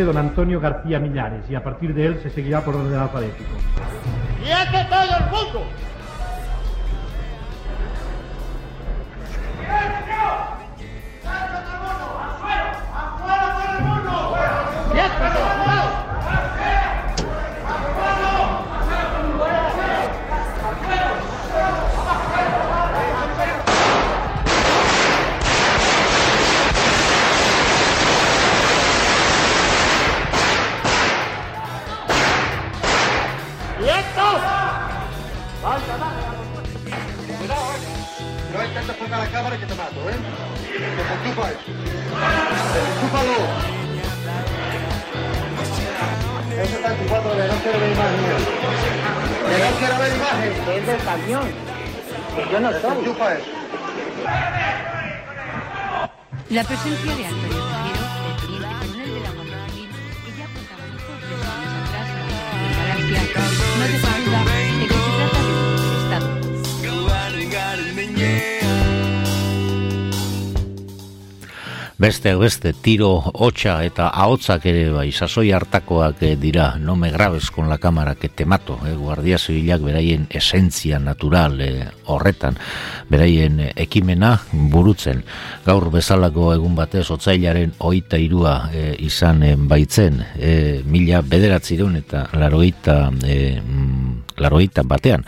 114, don Antonio García Millares, y a partir de él se seguirá por orden alfabético. ¡Quieto todo el mundo! No intentes tocar la cámara que te mato, ¿eh? Desenchufa eso. Desenchúfalo. Eso está enchufado, que no quiero ver imagen. Que no quiero ver imagen. es del camión, que yo no soy. Desenchufa eso. La presencia de Antonio Tejero, coronel de la Guardia Civil, que ya protagonizó tres años atrás en Galaxia, no Beste beste tiro hotxa eta ahotzak ere bai sasoi hartakoak eh, dira. No me grabes con la cámara que te mato eh, guardia zibilak beraien esentzia natural eh, horretan beraien eh, ekimena burutzen. Gaur bezalako egun batez otzailaren oita irua eh, izan eh, baitzen eh, mila bederatzireun eta laroita eh, laroita batean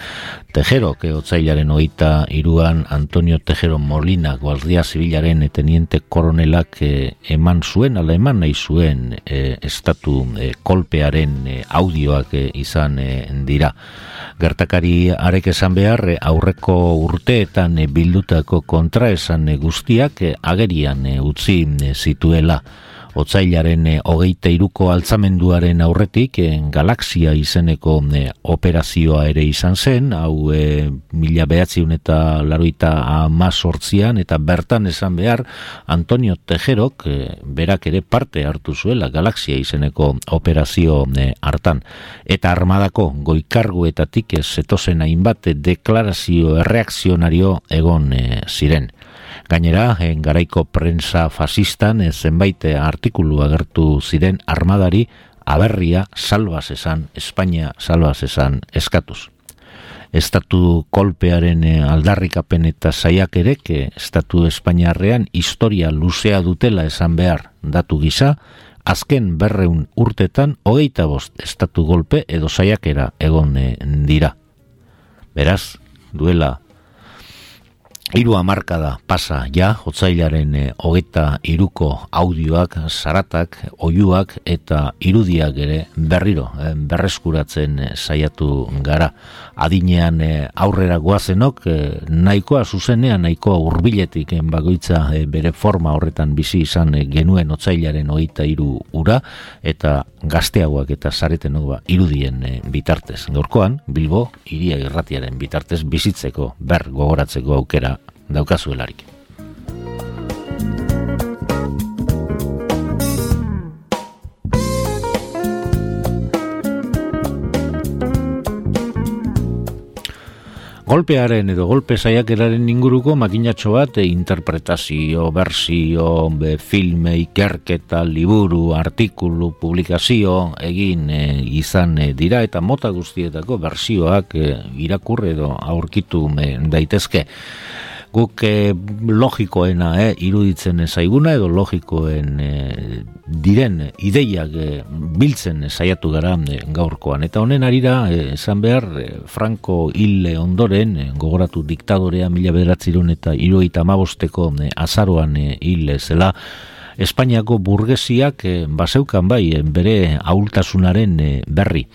Tejero, que otzailaren oita iruan Antonio Tejero Molina, guardia zibilaren teniente koronelak eh, eman zuen, ala eman nahi zuen eh, estatu eh, kolpearen eh, audioak eh, izan eh, dira. Gertakari arek esan behar, eh, aurreko urteetan bildutako kontraesan guztiak agerian utzi zituela. Otzailaren eh, hogeita iruko altzamenduaren aurretik eh, galaxia izeneko eh, operazioa ere izan zen, hau eh, mila behatziun eta laroita amazortzian, eta bertan esan behar Antonio Tejerok eh, berak ere parte hartu zuela galaxia izeneko operazio eh, hartan. Eta armadako goikarguetatik zetozen hainbat deklarazio erreakzionario egon eh, ziren. Gainera, garaiko prensa fasistan eh, zenbait eh, artikulu agertu ziren armadari aberria salbaz esan, Espainia salbaz esan eskatuz. Estatu kolpearen eh, aldarrikapen eta saiakerek eh, Estatu Espainiarrean historia luzea dutela esan behar datu gisa, azken berreun urtetan hogeita bost estatu golpe edo saiakera egon dira. Beraz, duela Hiru hamarkada pasa ja, otzailaren e, hogeta iruko audioak, zaratak, oiuak eta irudiak ere berriro, eh, berreskuratzen eh, saiatu gara. Adinean eh, aurrera goazenok, eh, nahikoa zuzenean, nahikoa hurbiletik eh, bagoitza eh, bere forma horretan bizi izan eh, genuen otzailaren hogeta iru ura, eta gazteagoak eta zaretenok ba, irudien eh, bitartez. Gaurkoan, Bilbo, iria irratiaren bitartez bizitzeko, ber gogoratzeko aukera daukazuelarik. Golpearen edo golpe saiakeraren inguruko makinatxo bat e, interpretazio, bersio, be, filme, ikerketa, liburu, artikulu, publikazio egin e, izan e, dira eta mota guztietako bersioak e, irakur edo aurkitu e, daitezke guk eh, logikoena eh, iruditzen zaiguna edo logikoen eh, diren ideiak eh, biltzen saiatu gara gaurkoan. Eta honen arira, esan behar, eh, Franco hile ondoren, gogoratu diktadorea mila bederatzirun eta iruita amabosteko azaroan hil zela, Espainiako burgesiak eh, baseukan bai eh, bere ahultasunaren eh, berri.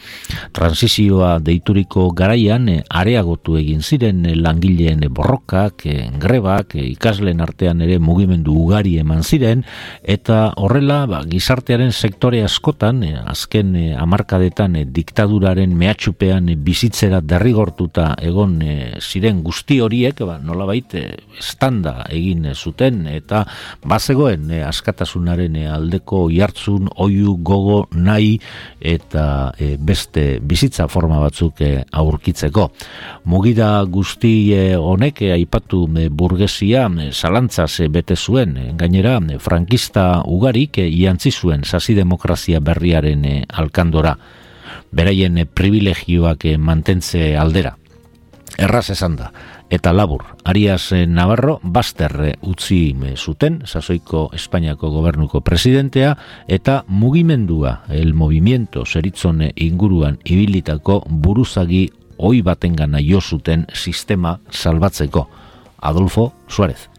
Transizioa deituriko garaian eh, areagotu egin ziren langileen borrokak, eh, grebak, eh, ikasleen artean ere mugimendu ugari eman ziren eta horrela ba, gizartearen sektore askotan azken eh, amarkadetan diktaduraren mehatxupean eh, bizitzera derrigortuta egon ziren guzti horiek ba, nolabait estanda egin zuten eta bazegoen eh, askatasunaren eh, aldeko jartzun, oiu, gogo, nahi eta eh, beste bizitza forma batzuk eh, aurkitzeko. Mugida guzti honek aipatu burgesia zalantzaz bete zuen, gainera frankista ugarik iantzi zuen sasi demokrazia berriaren alkandora, beraien privilegioak mantentze aldera. Erraz esan da, eta labur, Arias eh, Navarro baster eh, utzi eh, zuten, sasoiko Espainiako gobernuko presidentea, eta mugimendua, el movimiento zeritzone inguruan ibilitako buruzagi oi batengana jo zuten sistema salbatzeko, Adolfo Suárez.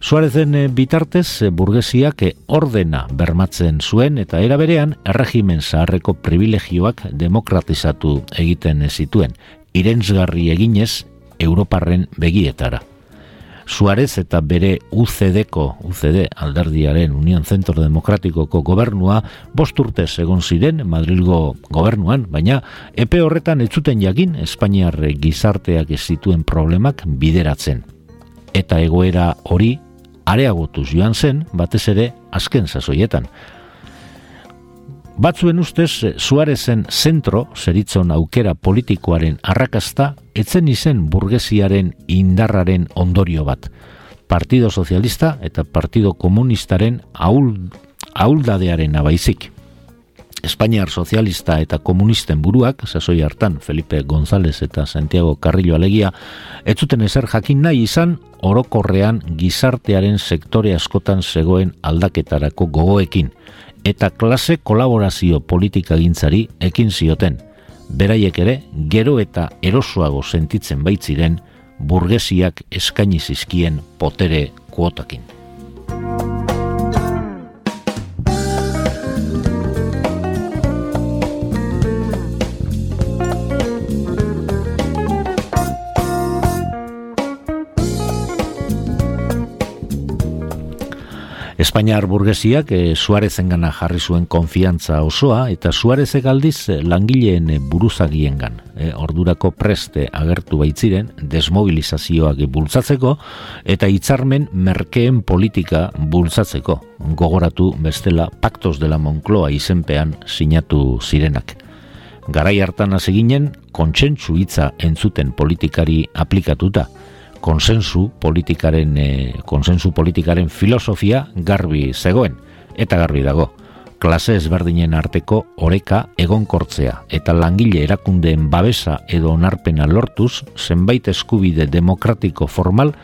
Suarezen bitartez burgesiak ordena bermatzen zuen eta era berean erregimen zaharreko privilegioak demokratizatu egiten zituen, irenzgarri eginez Europarren begietara. Suarez eta bere UCD-ko, UCD alderdiaren Union Centro Demokratikoko gobernua bost urte egon ziren Madrilgo gobernuan, baina epe horretan ez zuten jakin Espainiar gizarteak ez zituen problemak bideratzen. Eta egoera hori areagotuz joan zen, batez ere azken sasoietan. Batzuen ustez, eh, Suarezen zentro, zeritzon aukera politikoaren arrakasta, etzen izen burgesiaren indarraren ondorio bat. Partido Sozialista eta Partido Komunistaren aul, auldadearen abaizik. Espainiar Sozialista eta Komunisten buruak, sasoi hartan Felipe González eta Santiago Carrillo alegia, ez zuten ezer jakin nahi izan, orokorrean gizartearen sektore askotan zegoen aldaketarako gogoekin, eta klase kolaborazio politika gintzari ekin zioten, beraiek ere gero eta erosoago sentitzen baitziren burgesiak eskaini zizkien potere kuotakin. Espainiar burgesiak e, Suarezengana jarri zuen konfiantza osoa eta Suarezek aldiz eh, langileen eh, buruzagiengan. E, ordurako preste agertu baitziren desmobilizazioak bultzatzeko eta hitzarmen merkeen politika bultzatzeko. Gogoratu bestela Pactos de la Moncloa izenpean sinatu zirenak. Garai hartan hasi ginen kontsentsu hitza entzuten politikari aplikatuta konsensu politikaren e, konsensu politikaren filosofia garbi zegoen eta garbi dago. Klase ezberdinen arteko oreka egonkortzea eta langile erakundeen babesa edo onarpena lortuz zenbait eskubide demokratiko formal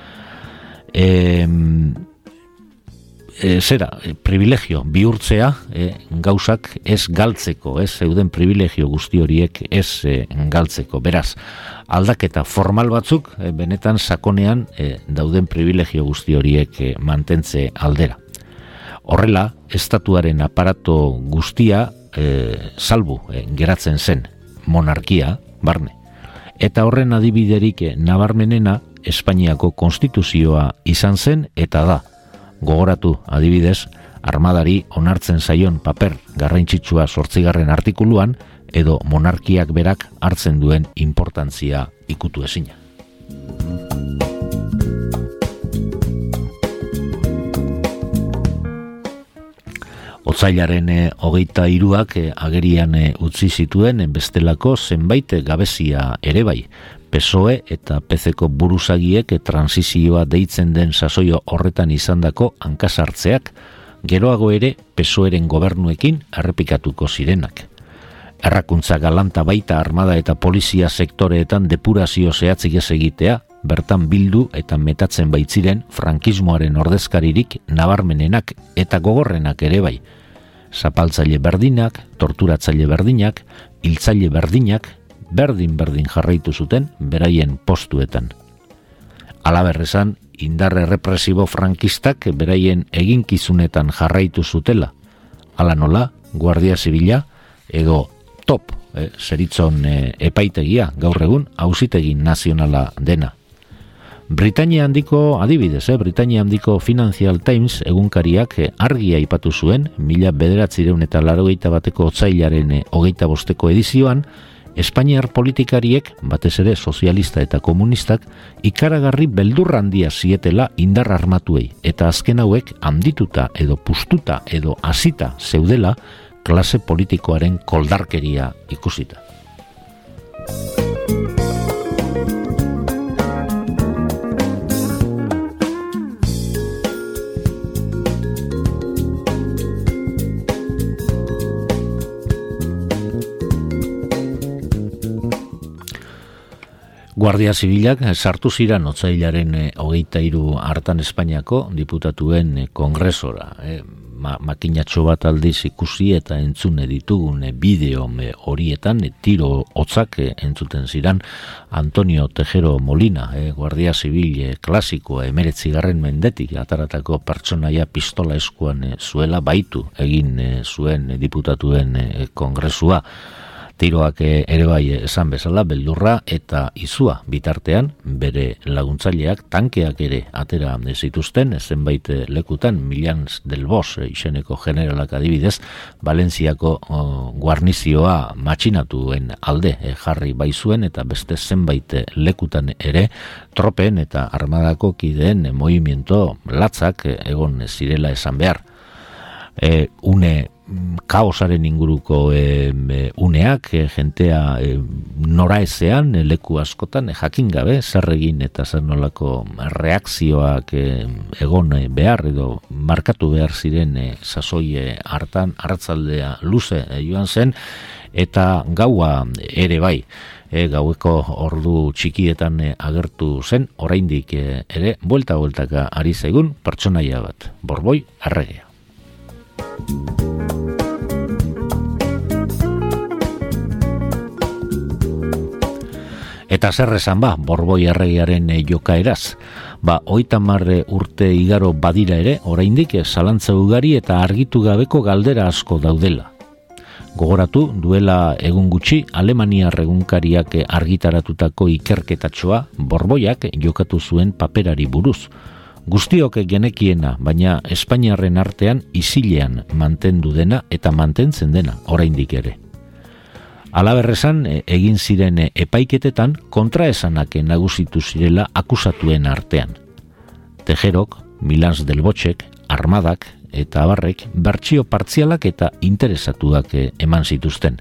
e, e, zera, e, privilegio bihurtzea e, gauzak ez galtzeko, ez zeuden privilegio guzti horiek ez e, galtzeko. Beraz, aldaketa formal batzuk e, benetan sakonean e, dauden privilegio guzti horiek e, mantentze aldera. Horrela, estatuaren aparato guztia e, salbu e, geratzen zen monarkia, barne. Eta horren adibiderik nabarmenena Espainiako konstituzioa izan zen eta da, gogoratu adibidez, armadari onartzen zaion paper garrantzitsua sortzigarren artikuluan edo monarkiak berak hartzen duen importantzia ikutu ezina. Otzailaren e, hogeita iruak eh, agerian e, utzi zituen bestelako zenbait gabezia ere bai, PSOE eta PCko buruzagiek transizioa deitzen den sasoio horretan izandako hankasartzeak, geroago ere PSOEren gobernuekin errepikatuko zirenak. Errakuntza galanta baita armada eta polizia sektoreetan depurazio zehatzik ez egitea, bertan bildu eta metatzen baitziren frankismoaren ordezkaririk nabarmenenak eta gogorrenak ere bai. Zapaltzaile berdinak, torturatzaile berdinak, hiltzaile berdinak, berdin-berdin jarraitu zuten beraien postuetan. Alaberrezan, indarre represibo frankistak beraien eginkizunetan jarraitu zutela. Ala nola, Guardia Zibila, edo top, eh, zeritzon eh, epaitegia, gaur egun, hausitegi nazionala dena. Britania handiko adibidez, eh, Britania handiko Financial Times egunkariak eh, argia ipatu zuen, mila bederatzireun eta larogeita bateko otzailaren hogeita bosteko edizioan, Espainiar politikariek, batez ere sozialista eta komunistak, ikaragarri beldurrandia zietela indar armatuei, eta azken hauek handituta edo pustuta edo hasita zeudela klase politikoaren koldarkeria ikusita. Guardia Zibilak sartu ziren otzailaren e, hogeita iru hartan Espainiako diputatuen e, kongresora. E, ma, makinatxo bat aldiz ikusi eta entzune ditugun bideo horietan e, tiro hotzak e, entzuten ziren Antonio Tejero Molina, e, Guardia Zibil e, klasikoa emeretzi garren mendetik ataratako pertsonaia pistola eskuan zuela baitu egin zuen diputatuen kongresua tiroak eh, ere bai esan bezala beldurra eta izua bitartean bere laguntzaileak tankeak ere atera zituzten zenbait eh, lekutan Milans del Bos eh, izeneko generalak adibidez Valentziako guarnizioa matxinatuen alde jarri bai zuen eta beste zenbait lekutan ere tropen eta armadako kideen movimiento latzak egon zirela esan behar. E, une kaosaren inguruko e, uneak, e, jentea e, nora ezean, leku askotan, jakin gabe, zer egin eta zer nolako reakzioak egon behar edo markatu behar ziren e, sasoi hartan, hartzaldea luze joan zen, eta gaua ere bai, e, gaueko ordu txikietan agertu zen, oraindik ere, buelta-bueltaka ari zaigun, pertsonaia bat, borboi, arregea. Eta zer esan ba, borboi erregiaren e, joka eraz. Ba, oita marre urte igaro badira ere, oraindik zalantza ugari eta argitu gabeko galdera asko daudela. Gogoratu, duela egun gutxi, Alemania regunkariak argitaratutako ikerketatxoa, borboiak jokatu zuen paperari buruz. Guztiok genekiena, baina Espainiarren artean isilean mantendu dena eta mantentzen dena, oraindik ere. Alaberrezan e, egin ziren e, epaiketetan kontraesanak nagusitu zirela akusatuen artean. Tejerok, Milans del Botxek, Armadak eta Abarrek bertsio partzialak eta interesatuak e, eman zituzten.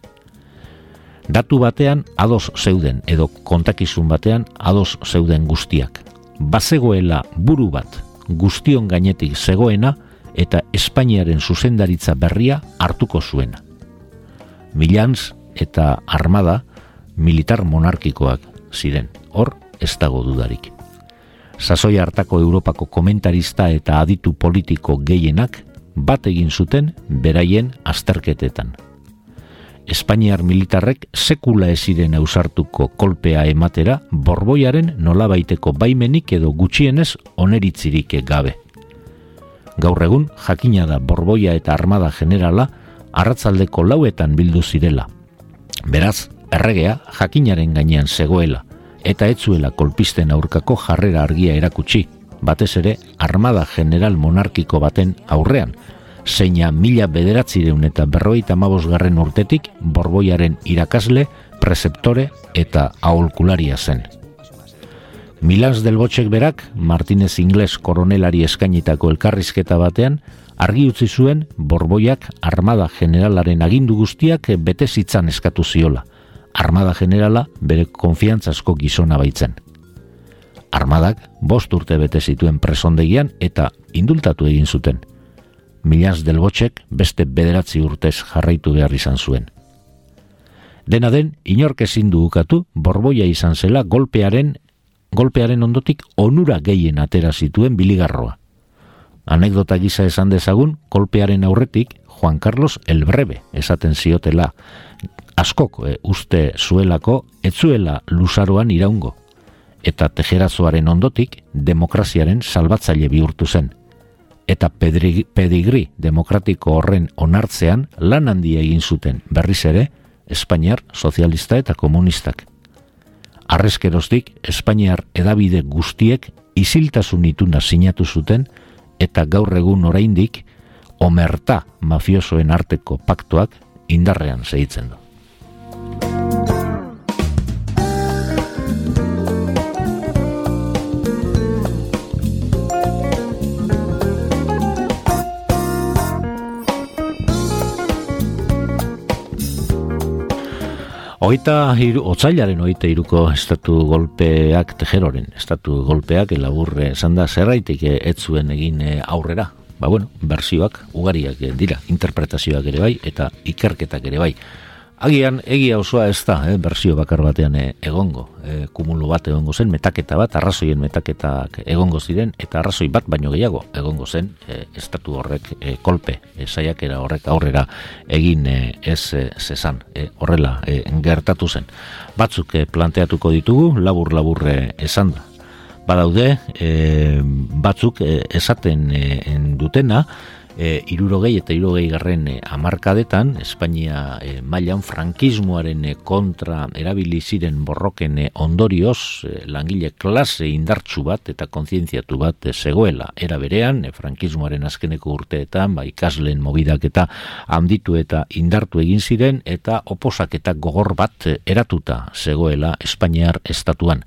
Datu batean ados zeuden edo kontakizun batean ados zeuden guztiak. Bazegoela buru bat guztion gainetik zegoena eta Espainiaren zuzendaritza berria hartuko zuena. Milans eta armada militar monarkikoak ziren, hor ez dago dudarik. Sasoi hartako Europako komentarista eta aditu politiko gehienak bat egin zuten beraien azterketetan. Espainiar militarrek sekula eziren ausartuko kolpea ematera borboiaren nolabaiteko baimenik edo gutxienez oneritzirik gabe. Gaur egun jakina da borboia eta armada generala arratzaldeko lauetan bildu zirela, Beraz, erregea jakinaren gainean zegoela, eta etzuela kolpisten aurkako jarrera argia erakutsi, batez ere armada general monarkiko baten aurrean, zeina mila bederatzireun eta berroita mabosgarren urtetik borboiaren irakasle, preceptore eta aholkularia zen. Milans del Botxek berak, Martinez Ingles koronelari eskainitako elkarrizketa batean, argi utzi zuen borboiak armada generalaren agindu guztiak bete zitzan eskatu ziola. Armada generala bere konfiantzasko gizona baitzen. Armadak bost urte bete zituen presondegian eta indultatu egin zuten. Milaz del Botxek beste bederatzi urtez jarraitu behar izan zuen. Dena den, inork ezin ukatu, borboia izan zela golpearen, golpearen ondotik onura gehien atera zituen biligarroa. Anekdota gisa esan dezagun, kolpearen aurretik, Juan Carlos el Breve esaten ziotela. Askok e, uste zuelako, etzuela luzaroan iraungo. Eta tejerazoaren ondotik, demokraziaren salbatzaile bihurtu zen. Eta pedigri demokratiko horren onartzean lan handia egin zuten berriz ere, Espainiar, sozialista eta komunistak. Arrezkeroztik, Espainiar edabide guztiek isiltasun ituna sinatu zuten, eta gaur egun oraindik omerta mafiosoen arteko paktuak indarrean segitzen du. Oita, iru, otzailaren oita iruko estatu golpeak tejeroren, estatu golpeak elaburre esan da zerraitik ez zuen egin eh, aurrera. Ba bueno, bersioak ugariak eh, dira, interpretazioak ere bai eta ikerketak ere bai. Agian, egia osoa ez da, eh, bersio bakar batean eh, egongo, eh, kumulu bat egongo zen, metaketa bat, arrazoien metaketak egongo ziren, eta arrazoi bat baino gehiago egongo zen, eh, estatu horrek eh, kolpe, eh, saiakera horrek aurrera egin eh, ez eh, zezan, eh, horrela eh, gertatu zen. Batzuk eh, planteatuko ditugu, labur-labur eh, esan da. Badaude, eh, batzuk eh, esaten eh, dutena, e, irurogei eta irurogei garren e, amarkadetan, Espainia e, mailan frankismoaren e, kontra erabili ziren borroken e, ondorioz, e, langile klase indartsu bat eta kontzientziatu bat e, zegoela. Era berean, e, frankismoaren azkeneko urteetan, ba, ikasleen mobidak eta handitu eta indartu egin ziren, eta oposaketa gogor bat eratuta zegoela Espainiar estatuan.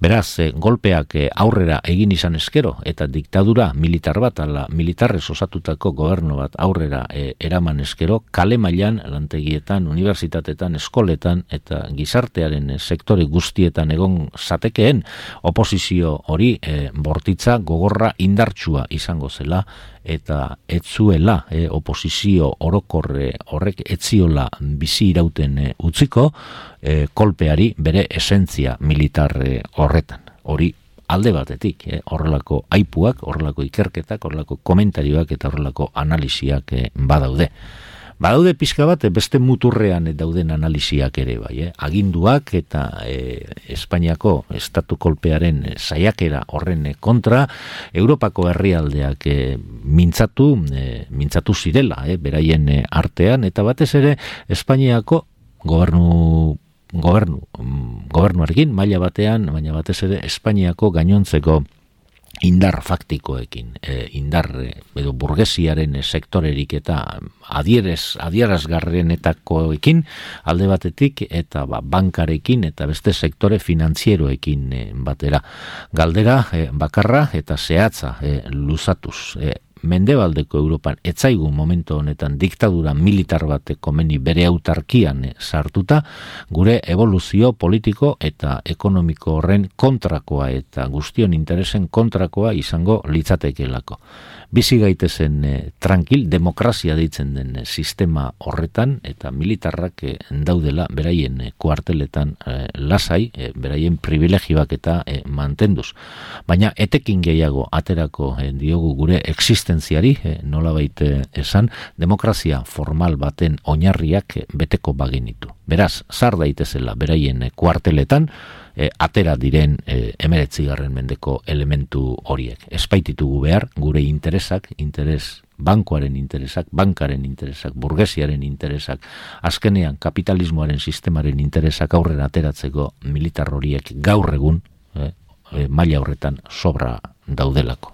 Beraz, e, golpeak e, aurrera egin izan eskero eta diktadura militar bat ala militarrez osatutako gobernu bat aurrera e, eraman eskero kale mailan lantegietan, unibertsitatetan, eskoletan eta gizartearen sektore guztietan egon zatekeen oposizio hori e, bortitza gogorra indartsua izango zela eta etzuela e, oposizio orokorre horrek etziola bizi irauten e, utziko e, kolpeari bere esentzia militar e, horretan. Hori alde batetik, e, horrelako aipuak, horrelako ikerketak, horrelako komentarioak eta horrelako analiziak e, badaude. Badaude pixka bat, beste muturrean dauden analiziak ere bai, eh? aginduak eta e, Espainiako estatu kolpearen saiakera horren kontra, Europako herrialdeak e, mintzatu, e, mintzatu zirela, eh? beraien artean, eta batez ere Espainiako gobernu gobernu, mm, gobernuarekin, maila batean, baina batez ere Espainiako gainontzeko indar faktikoekin, e, indar e, edo burgesiaren sektorerik eta adierez, adierazgarrenetakoekin alde batetik eta ba, bankarekin eta beste sektore finantzieroekin e, batera. Galdera e, bakarra eta zehatza e, luzatuz. E, mendebaldeko Europan etzaigu momentu honetan diktadura militar bat komeni bere autarkian sartuta, gure evoluzio politiko eta ekonomiko horren kontrakoa eta guztion interesen kontrakoa izango litzatekelako bizi gaitezen e, tranquil, demokrazia deitzen den eh, sistema horretan, eta militarrak e, daudela beraien e, kuarteletan lasai, e, beraien privilegioak eta e, mantenduz. Baina etekin gehiago aterako diogu gure existentziari, e, nola baite esan, demokrazia formal baten oinarriak beteko baginitu. Beraz, zar daitezela beraien e, kuarteletan, e, atera diren e, emeretzi garren mendeko elementu horiek. Espaititugu behar, gure interesak, interes bankoaren interesak, bankaren interesak, burgesiaren interesak, azkenean kapitalismoaren sistemaren interesak aurrera ateratzeko militar horiek gaur egun, e, maila horretan sobra daudelako.